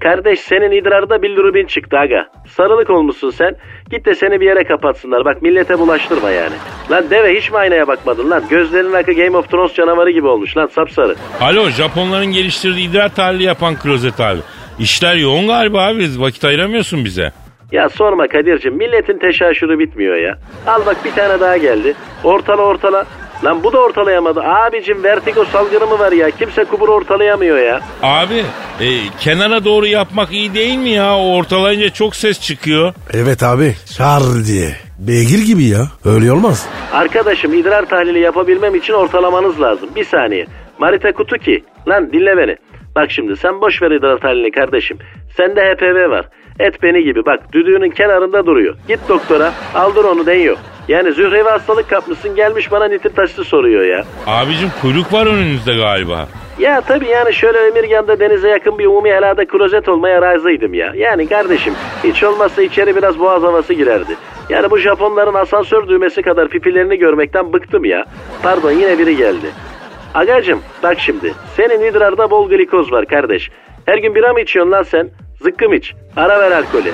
Kardeş senin idrarda bilirubin çıktı aga. Sarılık olmuşsun sen. Git de seni bir yere kapatsınlar. Bak millete bulaştırma yani. Lan deve hiç mi aynaya bakmadın lan? Gözlerin akı Game of Thrones canavarı gibi olmuş lan sapsarı. Alo Japonların geliştirdiği idrar tahlili yapan klozet abi. İşler yoğun galiba abi vakit ayıramıyorsun bize. Ya sorma Kadir'cim milletin teşaşürü bitmiyor ya. Al bak bir tane daha geldi. Ortala ortala. Lan bu da ortalayamadı. Abicim vertigo salgını mı var ya? Kimse kubur ortalayamıyor ya. Abi e, kenara doğru yapmak iyi değil mi ya? O ortalayınca çok ses çıkıyor. Evet abi. Şar diye. Beygir gibi ya. Öyle olmaz. Arkadaşım idrar tahlili yapabilmem için ortalamanız lazım. Bir saniye. Marita Kutuki. Lan dinle beni. Bak şimdi sen boş ver idrar tahlilini kardeşim. Sende HPV var. Et beni gibi bak düdüğünün kenarında duruyor. Git doktora aldır onu deniyor. Yani zührevi hastalık kapmışsın gelmiş bana nitil taşlı soruyor ya. Abicim kuyruk var önünüzde galiba. Ya tabii yani şöyle Emirgan'da denize yakın bir umumi helada klozet olmaya razıydım ya. Yani kardeşim hiç olmazsa içeri biraz boğaz havası girerdi. Yani bu Japonların asansör düğmesi kadar pipilerini görmekten bıktım ya. Pardon yine biri geldi. Agacım bak şimdi senin idrarda bol glikoz var kardeş. Her gün bira mı içiyorsun lan sen? Zıkkım iç. Ara ver alkolü.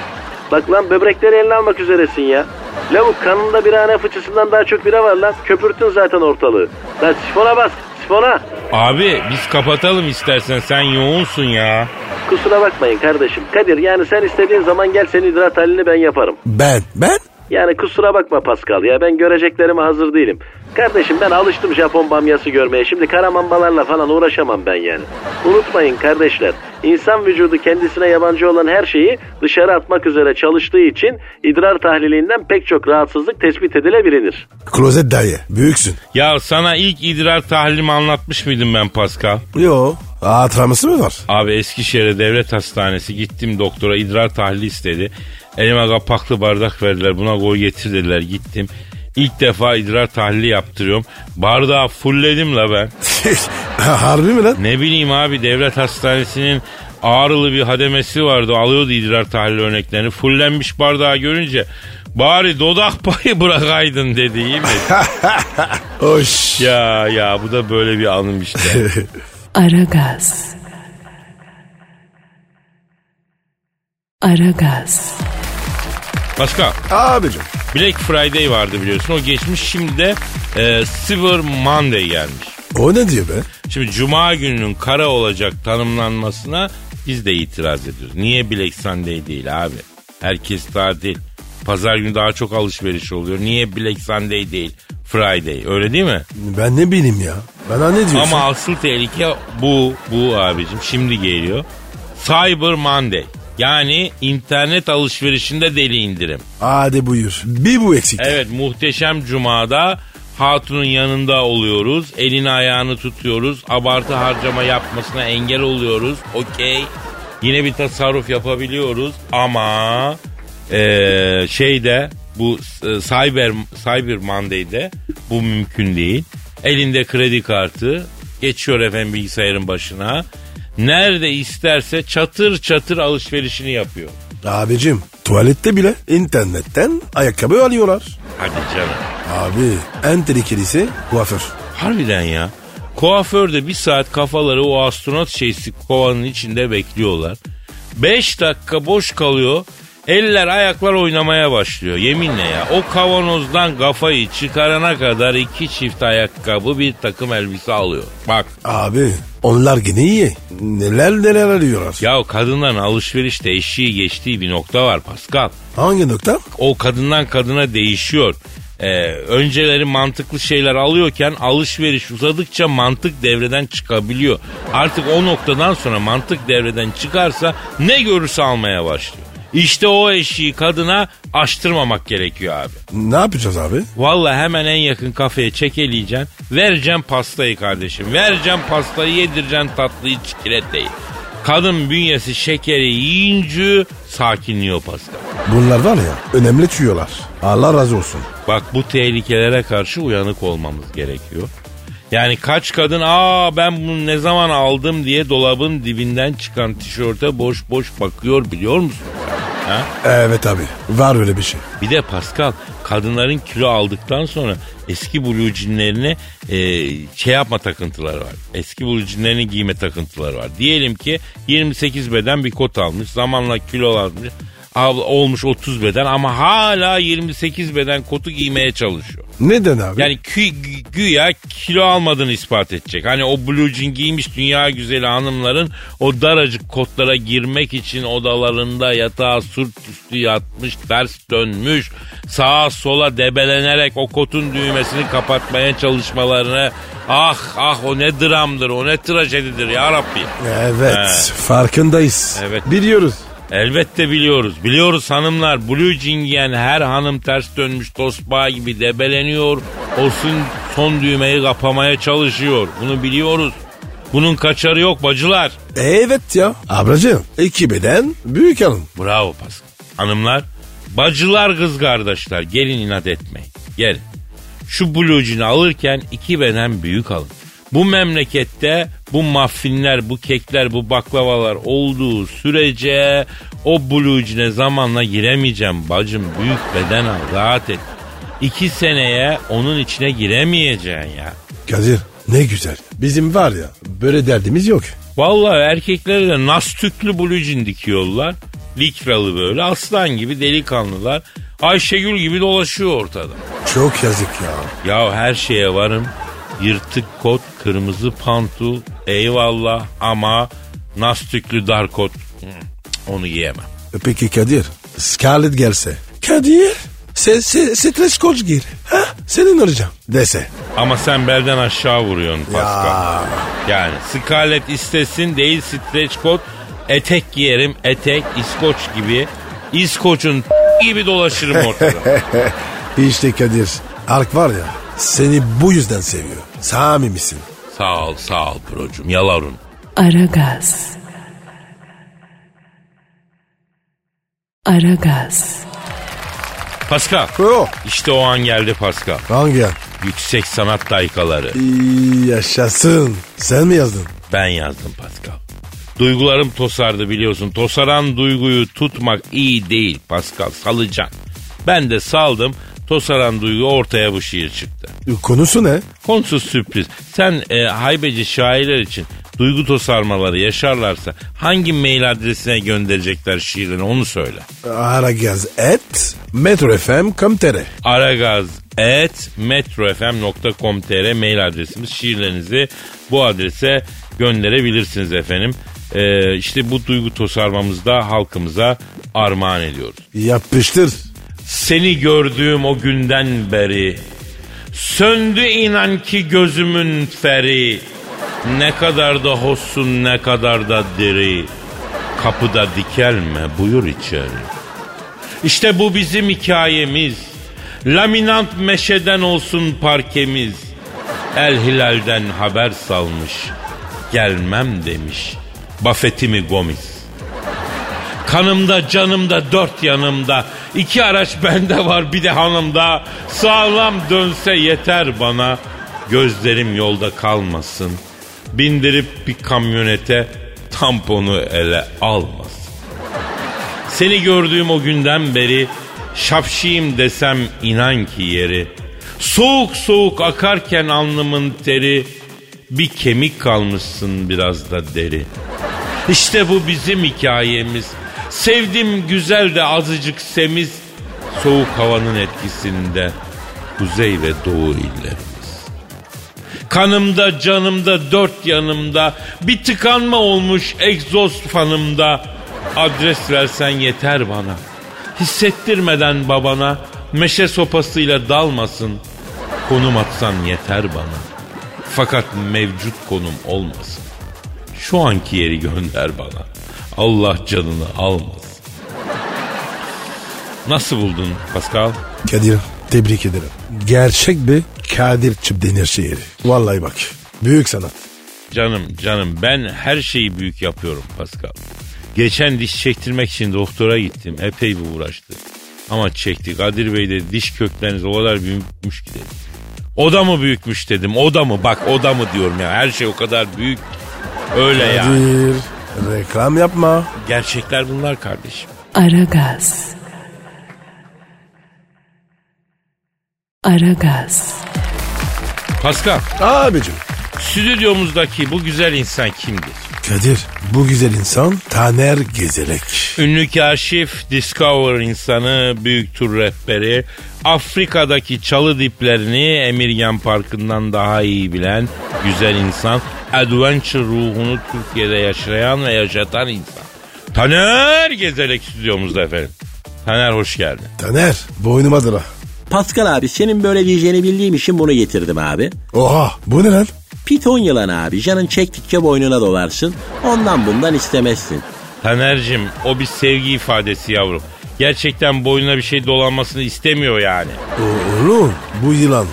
Bak lan böbrekleri eline almak üzeresin ya. Lavuk kanında birahane fıçısından daha çok bira var lan. Köpürttün zaten ortalığı. Lan sifona bas. Sifona. Abi biz kapatalım istersen sen yoğunsun ya. Kusura bakmayın kardeşim. Kadir yani sen istediğin zaman gel senin idrar tahlilini ben yaparım. Ben? Ben? Yani kusura bakma Pascal ya ben göreceklerime hazır değilim. Kardeşim ben alıştım Japon bamyası görmeye. Şimdi karamambalarla falan uğraşamam ben yani. Unutmayın kardeşler. İnsan vücudu kendisine yabancı olan her şeyi dışarı atmak üzere çalıştığı için idrar tahlilinden pek çok rahatsızlık tespit edilebilir. Klozet dayı. Büyüksün. Ya sana ilk idrar tahlilimi anlatmış mıydım ben Pascal? Yo. Hatıraması mı var? Abi Eskişehir'e devlet hastanesi gittim doktora idrar tahlili istedi. Elime kapaklı bardak verdiler buna koy getir dediler gittim. İlk defa idrar tahlili yaptırıyorum. Bardağı fullledim la ben. Harbi mi lan? Ne bileyim abi devlet hastanesinin ağrılı bir hademesi vardı. Alıyordu idrar tahlili örneklerini. Fullenmiş bardağı görünce bari dodak payı bırakaydın dedi iyi mi? Hoş. ya ya bu da böyle bir anım işte. Aragaz. Aragaz. Pascal Abicim. Black Friday vardı biliyorsun. O geçmiş şimdi de e, Silver Monday gelmiş. O ne diyor be? Şimdi Cuma gününün kara olacak tanımlanmasına biz de itiraz ediyoruz. Niye Black Sunday değil abi? Herkes tatil. Pazar günü daha çok alışveriş oluyor. Niye Black Sunday değil? Friday öyle değil mi? Ben ne bileyim ya. Bana ne diyorsun? Ama asıl tehlike bu, bu abicim şimdi geliyor. Cyber Monday. Yani internet alışverişinde deli indirim. Hadi buyur. Bir bu eksik. Evet muhteşem cumada hatunun yanında oluyoruz. Elini ayağını tutuyoruz. Abartı harcama yapmasına engel oluyoruz. Okey. Yine bir tasarruf yapabiliyoruz ama eee şeyde bu e, Cyber Cyber Monday'de bu mümkün değil. Elinde kredi kartı geçiyor efendim bilgisayarın başına. Nerede isterse çatır çatır alışverişini yapıyor. Abicim tuvalette bile internetten ayakkabı alıyorlar. Hadi canım. Abi en tehlikelisi kuaför. Harbiden ya. Kuaförde bir saat kafaları o astronot şeysi kovanın içinde bekliyorlar. 5 dakika boş kalıyor. Eller ayaklar oynamaya başlıyor yeminle ya. O kavanozdan kafayı çıkarana kadar iki çift ayakkabı bir takım elbise alıyor. Bak Abi onlar yine iyi. Neler neler arıyorlar. ya kadınların alışverişte eşiği geçtiği bir nokta var Pascal. Hangi nokta? O kadından kadına değişiyor. Ee, önceleri mantıklı şeyler alıyorken alışveriş uzadıkça mantık devreden çıkabiliyor. Artık o noktadan sonra mantık devreden çıkarsa ne görürse almaya başlıyor. İşte o eşiği kadına açtırmamak gerekiyor abi. Ne yapacağız abi? Vallahi hemen en yakın kafeye çekeleyeceksin. Vereceğim pastayı kardeşim. Vereceğim pastayı yedireceksin tatlıyı çikolatayı. Kadın bünyesi şekeri yiyince sakinliyor Pascal. Bunlar var ya önemli tüyolar. Allah razı olsun. Bak bu tehlikelere karşı uyanık olmamız gerekiyor. Yani kaç kadın aa ben bunu ne zaman aldım diye dolabın dibinden çıkan tişörte boş boş bakıyor biliyor musun? Ha? Evet abi var öyle bir şey. Bir de Pascal kadınların kilo aldıktan sonra eski blue jeanlerine e, şey yapma takıntıları var. Eski blue jeanlerini giyme takıntıları var. Diyelim ki 28 beden bir kot almış. Zamanla kilo almış. Olmuş 30 beden ama hala 28 beden kotu giymeye çalışıyor. Neden abi? Yani kü- gü- güya kilo almadığını ispat edecek. Hani o blue jean giymiş dünya güzeli hanımların o daracık kotlara girmek için odalarında yatağa sırt üstü yatmış, ters dönmüş, sağa sola debelenerek o kotun düğmesini kapatmaya çalışmalarını ah ah o ne dramdır o ne trajedidir ya Rabbi. evet He. farkındayız. Evet. Biliyoruz. Elbette biliyoruz. Biliyoruz hanımlar. Blue jean giyen her hanım ters dönmüş tosbağa gibi debeleniyor. O son, son düğmeyi kapamaya çalışıyor. Bunu biliyoruz. Bunun kaçarı yok bacılar. Evet ya. Ablacığım iki beden büyük hanım. Bravo Pascal. Hanımlar, bacılar kız kardeşler gelin inat etmeyin. Gelin. Şu blue jean'i alırken iki beden büyük alın. Bu memlekette bu muffinler, bu kekler, bu baklavalar olduğu sürece o blue jean'e zamanla giremeyeceğim bacım. Büyük beden al, rahat et. İki seneye onun içine giremeyeceksin ya. Kadir ne güzel. Bizim var ya böyle derdimiz yok. Vallahi erkeklere de nastüklü blue jean dikiyorlar. Likralı böyle aslan gibi delikanlılar. Ayşegül gibi dolaşıyor ortada. Çok yazık ya. Ya her şeye varım. Yırtık kot, kırmızı pantul, eyvallah ama nastüklü dar kot. hmm, Onu giyemem. E Peki Kadir Scarlett gelse. Kadir sen, sen stres koç gir. Ha? Senin olacağım dese. Ama sen belden aşağı vuruyorsun Pascal. Yani Scarlett istesin değil streç kot. Etek giyerim etek İskoç gibi. İskoç'un gibi dolaşırım ortada. İşte Kadir Ark var ya seni bu yüzden seviyor. Sami misin? sağ ol sağ ol brocum yalarun. Aragaz. Aragaz. Pascal O. işte o an geldi Pascal. Hangi an? Yüksek sanat daykaları. İyi yaşasın. Sen mi yazdın? Ben yazdım Pascal. Duygularım tosardı biliyorsun. Tosaran duyguyu tutmak iyi değil Pascal. Salacaksın. Ben de saldım. Tosaran duygu ortaya bu şiir çıktı. Konusu ne? Konusu sürpriz. Sen e, haybeci şairler için duygu tosarmaları yaşarlarsa hangi mail adresine gönderecekler şiirini onu söyle. Aragaz et metrofm.com.tr Aragaz et metrofm.com.tr mail adresimiz. Şiirlerinizi bu adrese gönderebilirsiniz efendim. Ee, işte bu duygu tosarmamızda halkımıza armağan ediyoruz. Yapıştır. Seni gördüğüm o günden beri Söndü inan ki gözümün feri. Ne kadar da hoşsun ne kadar da diri. Kapıda dikelme buyur içeri. İşte bu bizim hikayemiz. Laminant meşeden olsun parkemiz. El Hilal'den haber salmış Gelmem demiş. Buffett'i Gomis Kanımda canımda dört yanımda. İki araç bende var bir de hanımda. Sağlam dönse yeter bana. Gözlerim yolda kalmasın. Bindirip bir kamyonete Tamponu ele almasın. Seni gördüğüm o günden beri Şapşiyim desem inan ki yeri. Soğuk soğuk akarken alnımın teri. Bir kemik kalmışsın biraz da deri. İşte bu bizim hikayemiz. Sevdim güzel de azıcık semiz. Soğuk havanın etkisinde kuzey ve doğu illerimiz. Kanımda canımda dört yanımda bir tıkanma olmuş egzoz fanımda. Adres versen yeter bana. Hissettirmeden babana meşe sopasıyla dalmasın. Konum atsan yeter bana. Fakat mevcut konum olmasın. Şu anki yeri gönder bana. Allah canını almasın. Nasıl buldun Pascal? Kadir tebrik ederim. Gerçek bir Kadir Çıpdenir şiiri. Vallahi bak. Büyük sanat. Canım canım ben her şeyi büyük yapıyorum Pascal. Geçen diş çektirmek için doktora gittim. Epey bir uğraştı. Ama çekti. Kadir Bey de diş kökleriniz o kadar büyükmüş ki dedi. O da mı büyükmüş dedim. O da mı? Bak o da mı diyorum ya. Her şey o kadar büyük. Öyle yani. Reklam yapma. Gerçekler bunlar kardeşim. Aragaz. Aragaz. Pascal, Abicim. stüdyomuzdaki bu güzel insan kimdir? Kadir bu güzel insan Taner Gezelek. Ünlü kaşif, Discover insanı, büyük tur rehberi, Afrika'daki çalı diplerini Emirgan Parkı'ndan daha iyi bilen güzel insan, adventure ruhunu Türkiye'de yaşayan ve yaşatan insan. Taner Gezelek stüdyomuzda efendim. Taner hoş geldin. Taner boynuma dıra. Pascal abi senin böyle diyeceğini bildiğim için bunu getirdim abi. Oha bu ne lan? Piton yılan abi canın çektikçe boynuna dolarsın. Ondan bundan istemezsin. Taner'cim o bir sevgi ifadesi yavrum. Gerçekten boynuna bir şey dolanmasını istemiyor yani. Oğlum bu yılan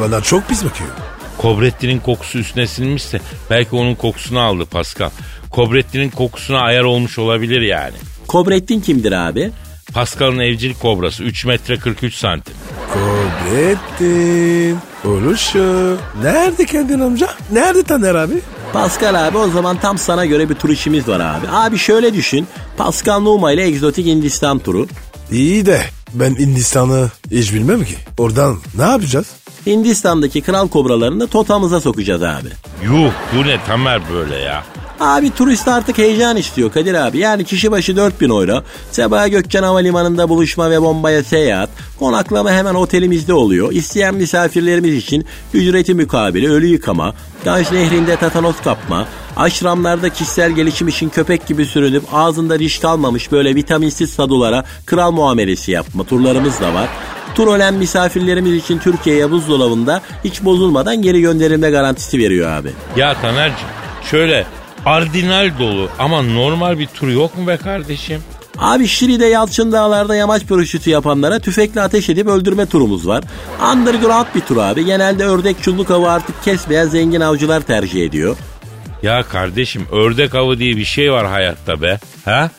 bana çok pis bakıyor. Kobrettin'in kokusu üstüne sinmişse belki onun kokusunu aldı Pascal. Kobrettin'in kokusuna ayar olmuş olabilir yani. Kobrettin kimdir abi? Pascal'ın evcil kobrası 3 metre 43 santim. Kobrettin. Oluşu. Nerede kendin amca? Nerede Taner abi? Pascal abi o zaman tam sana göre bir tur işimiz var abi. Abi şöyle düşün. Pascal Numa ile egzotik Hindistan turu. İyi de ben Hindistan'ı hiç bilmem ki. Oradan ne yapacağız? Hindistan'daki kral kobralarını totamıza sokacağız abi. Yuh bu ne Tamer böyle ya. Abi turist artık heyecan istiyor Kadir abi. Yani kişi başı 4000 euro. Sabaha Gökçen Havalimanı'nda buluşma ve bombaya seyahat. Konaklama hemen otelimizde oluyor. İsteyen misafirlerimiz için ücreti mukabili ölü yıkama, Ganj nehrinde tatanos kapma, aşramlarda kişisel gelişim için köpek gibi sürünüp ağzında diş kalmamış böyle vitaminsiz sadulara kral muamelesi yapma turlarımız da var. Tur ölen misafirlerimiz için Türkiye'ye buzdolabında hiç bozulmadan geri gönderilme garantisi veriyor abi. Ya Taner'cim şöyle ardinal dolu ama normal bir tur yok mu be kardeşim? Abi Şili'de Yalçın Dağlar'da yamaç paraşütü yapanlara tüfekle ateş edip öldürme turumuz var. Underground bir tur abi. Genelde ördek çulluk avı artık kesmeyen zengin avcılar tercih ediyor. Ya kardeşim ördek avı diye bir şey var hayatta be. Ha?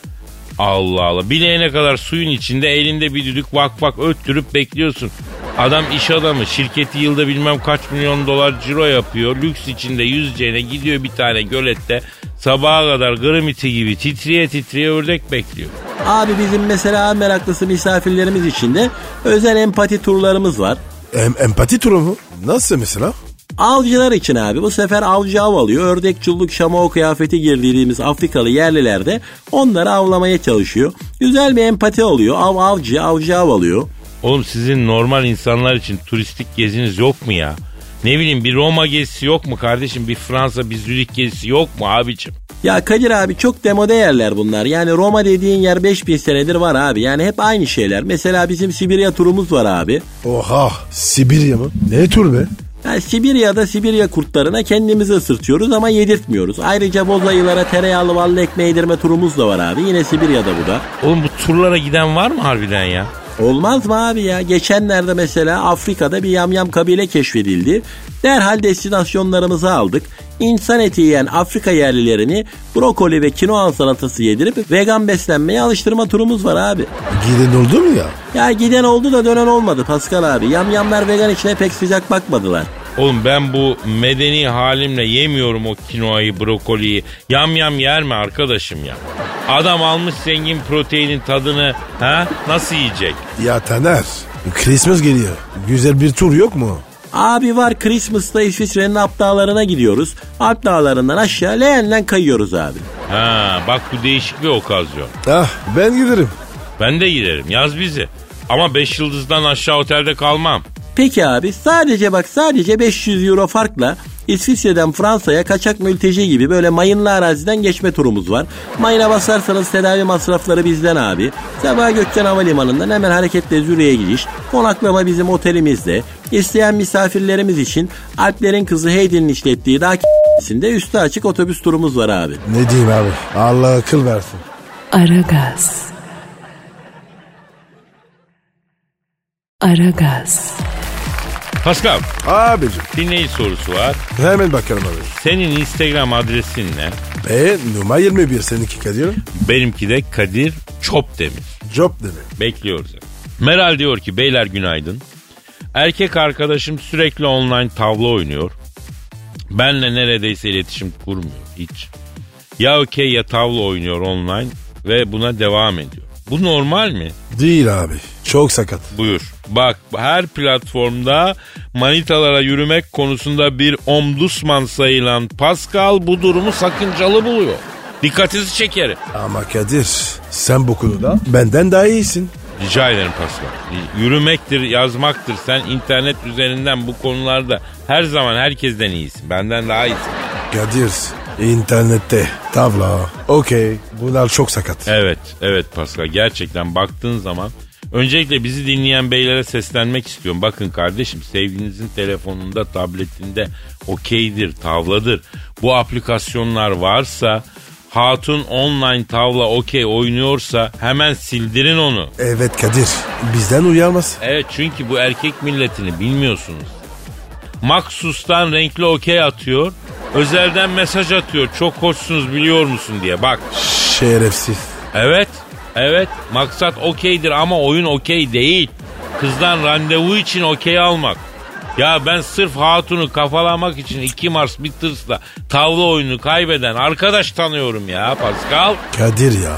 Allah Allah. Bileğine kadar suyun içinde elinde bir düdük vak vak öttürüp bekliyorsun. Adam iş adamı şirketi yılda bilmem kaç milyon dolar ciro yapıyor. Lüks içinde yüzeceğine gidiyor bir tane gölette. Sabaha kadar gırmiti gibi titriye titriye ördek bekliyor. Abi bizim mesela meraklısı misafirlerimiz için de özel empati turlarımız var. Em empati turu mu? Nasıl mesela? Avcılar için abi bu sefer avcı av alıyor. Ördek çulluk şamao kıyafeti girdiğimiz Afrikalı yerliler de onları avlamaya çalışıyor. Güzel bir empati oluyor. Av avcı avcı av alıyor. Oğlum sizin normal insanlar için turistik geziniz yok mu ya? Ne bileyim bir Roma gezisi yok mu kardeşim? Bir Fransa, bir Zürich gezisi yok mu abicim? Ya Kadir abi çok demode yerler bunlar. Yani Roma dediğin yer 5000 senedir var abi. Yani hep aynı şeyler. Mesela bizim Sibirya turumuz var abi. Oha Sibirya mı? Ne tur be? Yani Sibirya'da Sibirya kurtlarına kendimizi ısırtıyoruz ama yedirtmiyoruz. Ayrıca boz ayılara tereyağlı ballı ekmeği yedirme turumuz da var abi. Yine Sibirya'da bu da. Oğlum bu turlara giden var mı harbiden ya? Olmaz mı abi ya? Geçenlerde mesela Afrika'da bir yamyam kabile keşfedildi. Derhal destinasyonlarımızı aldık. İnsan eti yiyen Afrika yerlilerini brokoli ve kinoa salatası yedirip vegan beslenmeye alıştırma turumuz var abi. Giden oldu mu ya? Ya giden oldu da dönen olmadı Pascal abi. Yamyamlar vegan içine pek sıcak bakmadılar. Oğlum ben bu medeni halimle yemiyorum o kinoayı, brokoliyi. Yam yam yer mi arkadaşım ya? Adam almış zengin proteinin tadını ha nasıl yiyecek? Ya Taner Christmas geliyor. Güzel bir tur yok mu? Abi var Christmas'ta İsviçre'nin Alp dağlarına gidiyoruz. Alp dağlarından aşağı leğenle kayıyoruz abi. Ha bak bu değişik bir okazyon. Ah ben giderim. Ben de giderim yaz bizi. Ama 5 yıldızdan aşağı otelde kalmam. Peki abi sadece bak sadece 500 euro farkla İsviçre'den Fransa'ya kaçak mülteci gibi böyle mayınlı araziden geçme turumuz var. Mayına basarsanız tedavi masrafları bizden abi. Sabah Gökçen Havalimanı'ndan hemen hareketle Zürich'e gidiş. Konaklama bizim otelimizde. İsteyen misafirlerimiz için Alplerin kızı Heidi'nin işlettiği dağ k***sinde üstü açık otobüs turumuz var abi. Ne diyeyim abi? Allah akıl versin. Aragaz. Aragaz. Pascal Abicim dinleyici sorusu var. hemen bakalım abi. Senin Instagram adresin ne? E numara 21 seninki Kadir. Benimki de Kadir Çopdemir. Job demek. Bekliyoruz. Meral diyor ki beyler günaydın. Erkek arkadaşım sürekli online tavla oynuyor. Benle neredeyse iletişim kurmuyor hiç. Ya okey ya tavla oynuyor online ve buna devam ediyor. Bu normal mi? Değil abi. Çok sakat. Buyur. Bak her platformda manitalara yürümek konusunda bir omdusman sayılan Pascal bu durumu sakıncalı buluyor. Dikkatinizi çekerim. Ama Kadir sen bu konuda benden daha iyisin. Rica ederim Pascal. Yürümektir, yazmaktır. Sen internet üzerinden bu konularda her zaman herkesten iyisin. Benden daha iyisin. Kadir internette tavla okey bunlar çok sakat. Evet, evet Pascal. Gerçekten baktığın zaman öncelikle bizi dinleyen beylere seslenmek istiyorum. Bakın kardeşim sevginizin telefonunda, tabletinde okeydir, tavladır. Bu aplikasyonlar varsa Hatun online tavla okey oynuyorsa hemen sildirin onu. Evet Kadir bizden uyarmaz. Evet çünkü bu erkek milletini bilmiyorsunuz. Maksus'tan renkli okey atıyor. Özelden mesaj atıyor. Çok hoşsunuz biliyor musun diye. Bak. Şerefsiz. Evet. Evet. Maksat okeydir ama oyun okey değil. Kızdan randevu için okey almak. Ya ben sırf hatunu kafalamak için 2 Mars Bitters'la tavla oyunu kaybeden arkadaş tanıyorum ya Pascal. Kadir ya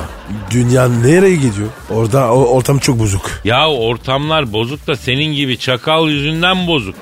dünya nereye gidiyor? Orada o ortam çok bozuk. Ya ortamlar bozuk da senin gibi çakal yüzünden bozuk.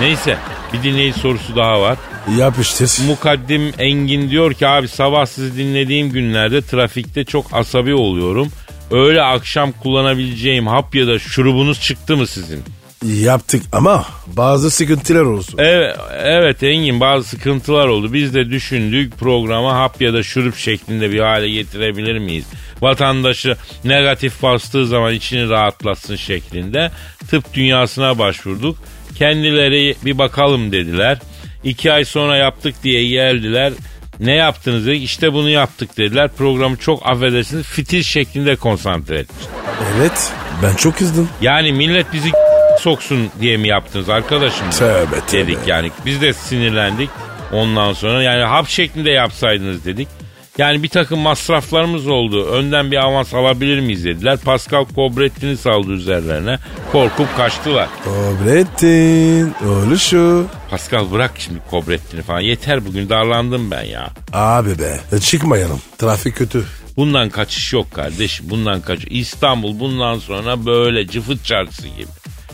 Neyse bir dinleyici sorusu daha var. Yapıştır. Mukaddim Engin diyor ki abi sabah sizi dinlediğim günlerde trafikte çok asabi oluyorum. Öğle akşam kullanabileceğim hap ya da şurubunuz çıktı mı sizin? Yaptık ama bazı sıkıntılar olsun. Evet, evet Engin bazı sıkıntılar oldu. Biz de düşündük programa hap ya da şurup şeklinde bir hale getirebilir miyiz? Vatandaşı negatif bastığı zaman içini rahatlatsın şeklinde tıp dünyasına başvurduk. Kendileri bir bakalım dediler. İki ay sonra yaptık diye geldiler. Ne yaptınız dedik. İşte bunu yaptık dediler. Programı çok affedersiniz fitil şeklinde konsantre etmiş. Evet ben çok kızdım. Yani millet bizi soksun diye mi yaptınız arkadaşım? Tövbe tövbe. Dedik yani. Biz de sinirlendik. Ondan sonra yani hap şeklinde yapsaydınız dedik. Yani bir takım masraflarımız oldu. Önden bir avans alabilir miyiz dediler. Pascal Kobrettin'i saldı üzerlerine. Korkup kaçtılar. Kobrettin oluşu. Pascal bırak şimdi Kobrettin'i falan. Yeter bugün darlandım ben ya. Abi be çıkmayalım. Trafik kötü. Bundan kaçış yok kardeşim. Bundan kaç. İstanbul bundan sonra böyle cıfıt çarşısı gibi.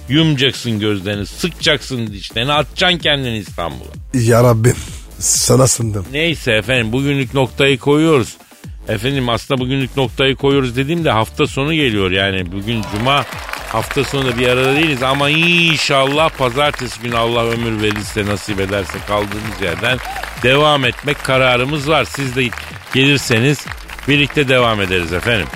Yumacaksın gözlerini, sıkacaksın dişlerini, atacaksın kendini İstanbul'a. Ya Rabbim sana sındım. Neyse efendim bugünlük noktayı koyuyoruz. Efendim aslında bugünlük noktayı koyuyoruz dediğimde hafta sonu geliyor yani. Bugün cuma hafta sonu bir arada değiliz ama inşallah pazartesi günü Allah ömür verirse nasip ederse kaldığımız yerden devam etmek kararımız var. Siz de gelirseniz birlikte devam ederiz efendim.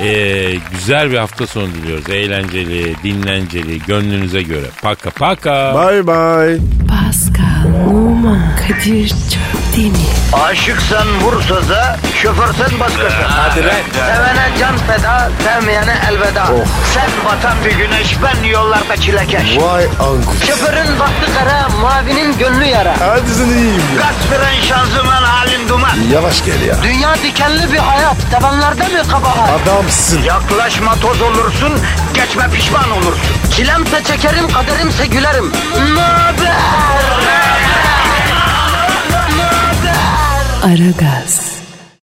Ee, güzel bir hafta sonu diliyoruz. Eğlenceli, dinlenceli, gönlünüze göre. Paka paka. Bye bye. Pascal, Oman, Kadir çok değil mi? Aşıksan vursa da, şoförsen başkasın. Hadi lan. Sevene can feda, sevmeyene elveda. Sen batan bir güneş, ben yollarda çilekeş. Vay anku. Şoförün baktı kara, mavinin gönlü yara. Hadi sen iyiyim ya. Kasperen şanzıman halin duman. Yavaş gel ya. Dünya dikenli bir hayat, sevenlerde mi kabahar? Adamsın. Yaklaşma toz olursun, geçme pişman olursun. Çilemse çekerim, kaderimse gülerim. Möber! Aragaz.